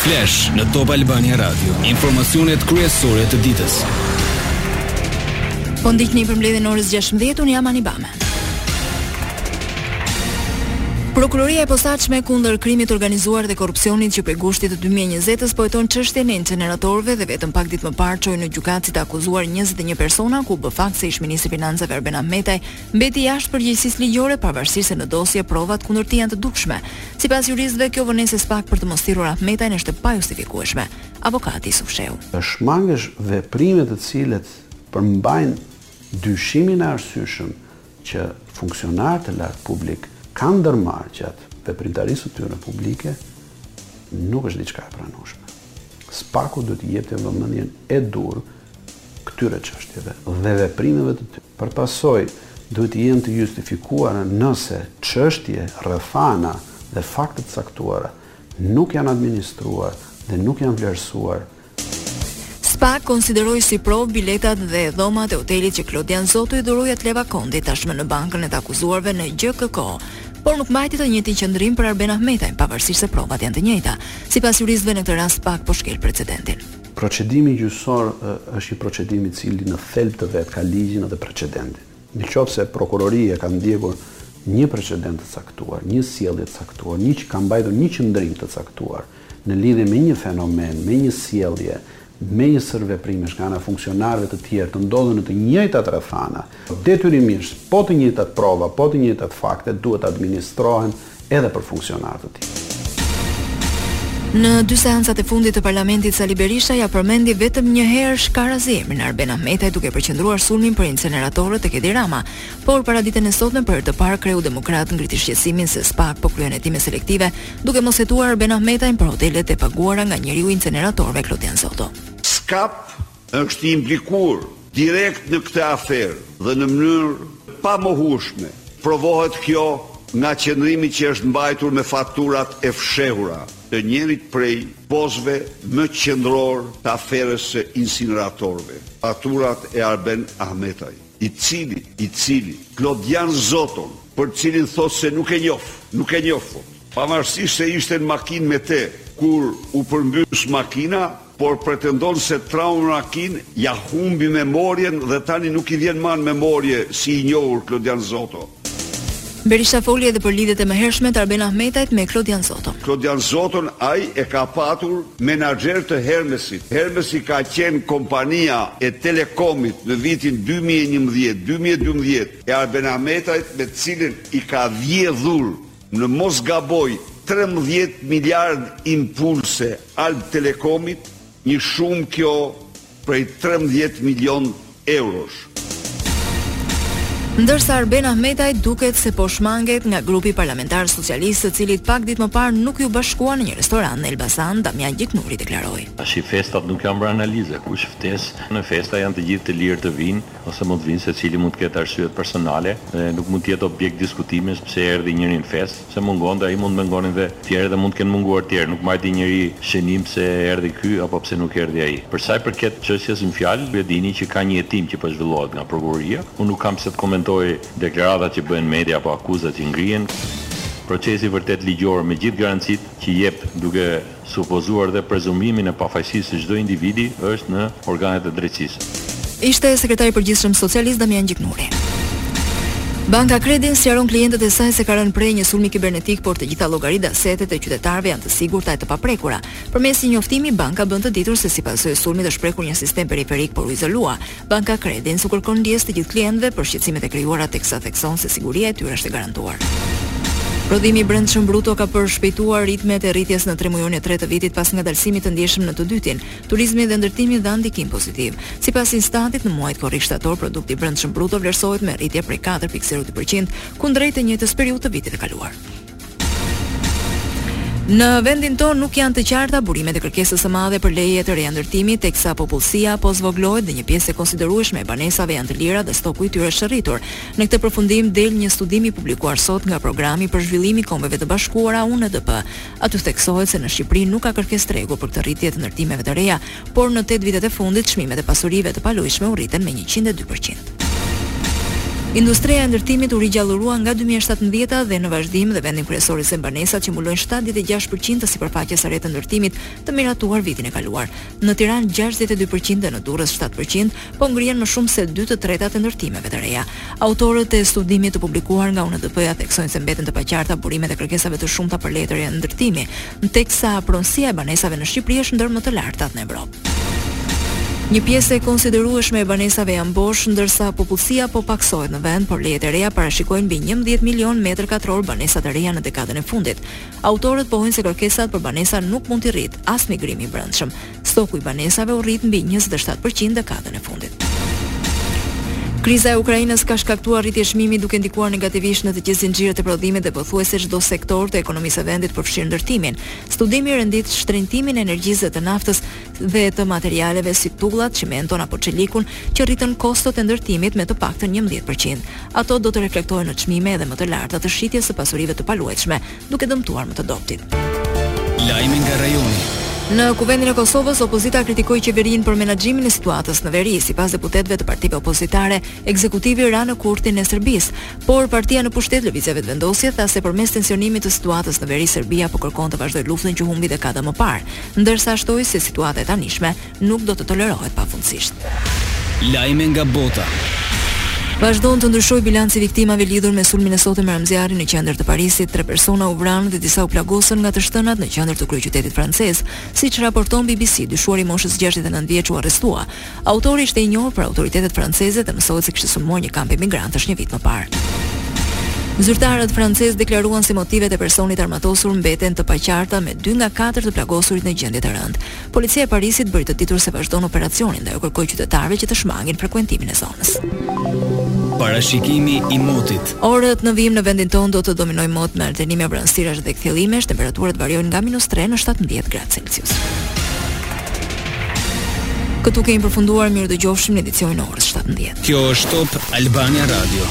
Flash në Top Albania Radio, informacionet kryesore të ditës. Po ndiqni përmbledhjen e orës 16:00 unë jam Anibame. Prokuroria e Posaçme kundër krimit të organizuar dhe korrupsionit që prej gushtit të 2020-s po heton çështjen e inceneratorëve dhe vetëm pak ditë më parë çoi në gjykatë si të akuzuar 21 persona ku u bë fakt se ish-ministri i Financave Arben Ahmetaj mbeti jashtë përgjegjësisë ligjore pavarësisht se në dosje provat kundër tij janë të dukshme. Sipas juristëve, kjo vonesë e SPAK për të mos thirrur Ahmetajn është e pajustifikueshme, avokati Isuf Shehu. Të shmangësh veprime të cilët përmbajnë dyshimin e arsyeshëm që funksionarë të lartë publik kanë ndërmarrë gjatë veprimtarisë së tyre publike nuk është diçka e pranueshme. SPAK-u duhet t'i jepte vëmendjen e duhur këtyre çështjeve dhe veprimeve të tyre. Për pasojë, duhet të jenë të justifikuar nëse çështje, rrethana dhe fakte të caktuara nuk janë administruar dhe nuk janë vlerësuar. SPAK konsideroi si provë biletat dhe dhomat e hotelit që Klodian Zoto i dhuroi Etleva Kondit tashmë në bankën e të akuzuarve në GJKKO, por nuk mbajti të njëjtin qëndrim për Arben Ahmetajn, pavarësisht se provat janë të njëjta. Sipas juristëve në këtë rast SPAK po shkel precedentin. Procedimi gjyqësor është një procedim i cili në thelb të vet ka ligjin dhe precedentin. Në qoftë se prokuroria ka ndjekur një precedent të caktuar, një sjellje të caktuar, një që ka mbajtur një qëndrim të caktuar në lidhje me një fenomen, me një sjellje, me një sërë veprimesh nga ana e funksionarëve të tjerë të ndodhur në të njëjtat rrethana, detyrimisht po të njëjtat prova, po të njëjtat fakte duhet të administrohen edhe për funksionarë të tjerë. Në dy seancat e fundit të parlamentit Sali Berisha ia përmendi vetëm një herë shkarazi emrin Arben Ahmetaj duke përqendruar sulmin për inceneratorët tek Edi Rama, por paraditen e sotme për herë të parë kreu demokrat ngriti shqetësimin se SPAK po kryen hetime selektive duke mos hetuar Arben Ahmetajn për hotelet e paguara nga njeriu i inceneratorëve Klodian Zoto. Skap është i implikuar direkt në këtë aferë dhe në mënyrë të pamohueshme provohet kjo nga qëndrimi që është mbajtur me faturat e fshehura të njërit prej bosëve më qendrorë të aferës së insineratorëve, faturat e Arben Ahmetaj, i cili, i cili, Klodian Zoton, për të cilin thotë se nuk e njof, nuk e njof, thotë. Pavarësisht se ishte në makinë me të kur u përmbys makina, por pretendon se trauma kraniale ia humbi memorien dhe tani nuk i vjen më në memorie si i njohur Klodian Zoto. Berisha foli edhe për lidhjet e mëhershme të Arben Ahmetajt me Klodian Zoton. Klodian Zoton ai e ka patur menaxher të Hermesit. Hermesi ka qenë kompania e Telekomit në vitin dy mijë e njëmbëdhjetë, dy mijë e dymbëdhjetë e Arben Ahmetajt me të cilën i ka vjedhur Në mos gaboj trembëdhjetë miliard impulse Albtelekomit, një shumë kjo prej trembëdhjetë milion eurosh. Ndërsa Arben Ahmetaj duket se po shmanget nga grupi parlamentar socialist të cilit pak ditë më parë nuk iu bashkua në një restorant në Elbasan, Damian Gjiknuri deklaroi. Tashi festat nuk janë për analiza, kush ftesë në festa janë të gjithë të lirë të vijnë, Ose mund të vijnë secili mund të ketë arsyet personale dhe nuk mund të jetë objekt diskutimi pse erdhi njëri në festë, pse mungonte ai mund të mungonin dhe tjerë dhe mund të kenë munguar tjerë, nuk mbajti njeri shënim pse erdhi ky apo pse nuk erdhi ai. Për sa i përket çështjes në fjalë, ju e dini që ka një hetim që po zhvillohet nga prokuroria, unë nuk kam pse të komentoj deklaratat që bëhen media apo akuzat që ngrihen, procesi vërtet ligjor me gjithë garancitë që jep duke supozuar dhe prezumimin e pafajësisë së çdo individi është në organet e drejtësisë. Ishte Sekretari i Përgjithshëm socialist Damian Gjiknuri. Banka Credins sqaron klientët e saj se ka rënë pre një sulmi kibernetik, por të gjitha llogaritë dhe asetet e qytetarëve janë të sigurta e të paprekura. Përmes një njoftimi, banka bën të ditur se si pasojë e sulmit është prekur një sistem periferik, por u izolua. Banka Credins u kërkon ndjesë të gjithë klientëve për shqetësimet e krijuara teksa thekson se siguria e tyre është e garantuar. Prodhimi i brendshëm bruto ka përshpejtuar ritmet e rritjes në tremujorin e tretë të vitit pas ngadalësimit të ndjeshëm në të dytin. Turizmi dhe ndërtimi dhanë ndikim pozitiv. Sipas Instatit, në muajt korrik shtator produkti i brendshëm bruto vlerësohet me rritje prej 4.02% kundrejt të njëjtës periudhë të vitit të kaluar. Në vendin tonë nuk janë të qarta burimet e kërkesës së madhe për leje të reja ndërtimi, teksa popullsia po zvogëlohet dhe një pjesë e konsiderueshme e banesave janë të lira dhe stoku i tyre është rritur. Në këtë përfundim del një studim i publikuar sot nga Programi për Zhvillim i Kombeve të Bashkuara, UNDP. Aty theksohet se në Shqipëri nuk ka kërkesë tregu për këtë rritje të ndërtimeve të reja, por në tetë vitet e fundit çmimet e pasurive të paluajtshme u rritën me njëqind e dy për qind. Industria e ndërtimit u rigjallërua nga dy mijë e shtatëmbëdhjeta dhe në vazhdim dhe vendin kryesor e zënë banesat që mbulojnë shtatëdhjetë e gjashtë për qind të sipërfaqes së re të ndërtimit të miratuar vitin e kaluar. Në Tiranë gjashtëdhjetë e dy për qind dhe në Durrës shtatë për qind po ngrihen më shumë se dy të tretat e ndërtimeve të reja. Autorët e studimit të publikuar nga UNDP-ja theksojnë se mbeten të paqarta burimet e kërkesave të shumta për leje të reja ndërtimi, teksa pronësia e banesave në Shqipëri është ndër më të lartat në Evropë. Një pjesë e konsiderueshme e banesave janë bosh, ndërsa popullsia po pakësohet në vend, por lejet e reja parashikojnë mbi 11 milion metër katrorë banesa të reja në dekadën e fundit. Autorët pohojnë se kërkesat për banesa nuk mund t'i rrisë as migrimi i brendshëm. Stoku i banesave u rrit mbi njëzet e shtatë për qind dekadën e fundit. Kriza e Ukrainës ka shkaktuar rritje çmimi duke ndikuar negativisht në të gjithë zinxhirët e prodhimit dhe pothuajse çdo sektor të ekonomisë së vendit përfshirë ndërtimin. Studimi rendit shtrenjtimin e energjisë, të naftës dhe të materialeve si tullat, çimenton apo çelikun që rritën kostot e ndërtimit me të paktën 11%. Ato do të reflektohen në çmime edhe më të larta të shitjes së pasurive të paluajtshme, duke dëmtuar më të dobëtit. Lajme nga rajoni. Në Kuvendin e Kosovës, opozita kritikoi qeverinë për menaxhimin e situatës në veri. Sipas deputetëve të partive opozitare, ekzekutivi ra në kurthin e Serbisë, por partia në pushtet Lëvizja Vetëvendosje tha se përmes tensionimit të situatës në veri Serbia po kërkon të vazhdojë luftën që humbi dekada më parë, ndërsa shtoi se situata e tanishme nuk do të tolerohet pafundësisht. Lajme nga bota. Vazhdon të ndryshojë bilanci i viktimave lidhur me sulmin e sotëm me armë zjarri në qendër të Parisit. Tre persona u vranë dhe disa u plagosën nga të shtënat në qendër të kryeqytetit francez, siç raporton BBC. I dyshuari i moshës 69 vjeç u arrestua. Autori ishte i njohur për autoritetet franceze dhe mësohet se kishte sulmuar një kamp emigrantësh një vit më parë. Zyrtarët francezë deklaruan se motivet e personit të armatosur mbeten të paqarta me dy nga katër të plagosurit në gjendje të rëndë. Policia e Parisit bëri të ditur se vazhdon operacionin dhe u kërkoi qytetarëve që të shmangin frekuentimin e zonës. Parashikimi i motit. Orët në vijim në vendin tonë do të dominojë mot me alternime vranësirash dhe kthjellimesh, temperaturat variojnë nga -3 në 17 gradë Celsius. Këtu kemi përfunduar, mirudëgjofshim në edicionin e orës 17. Kjo është Top Albania Radio.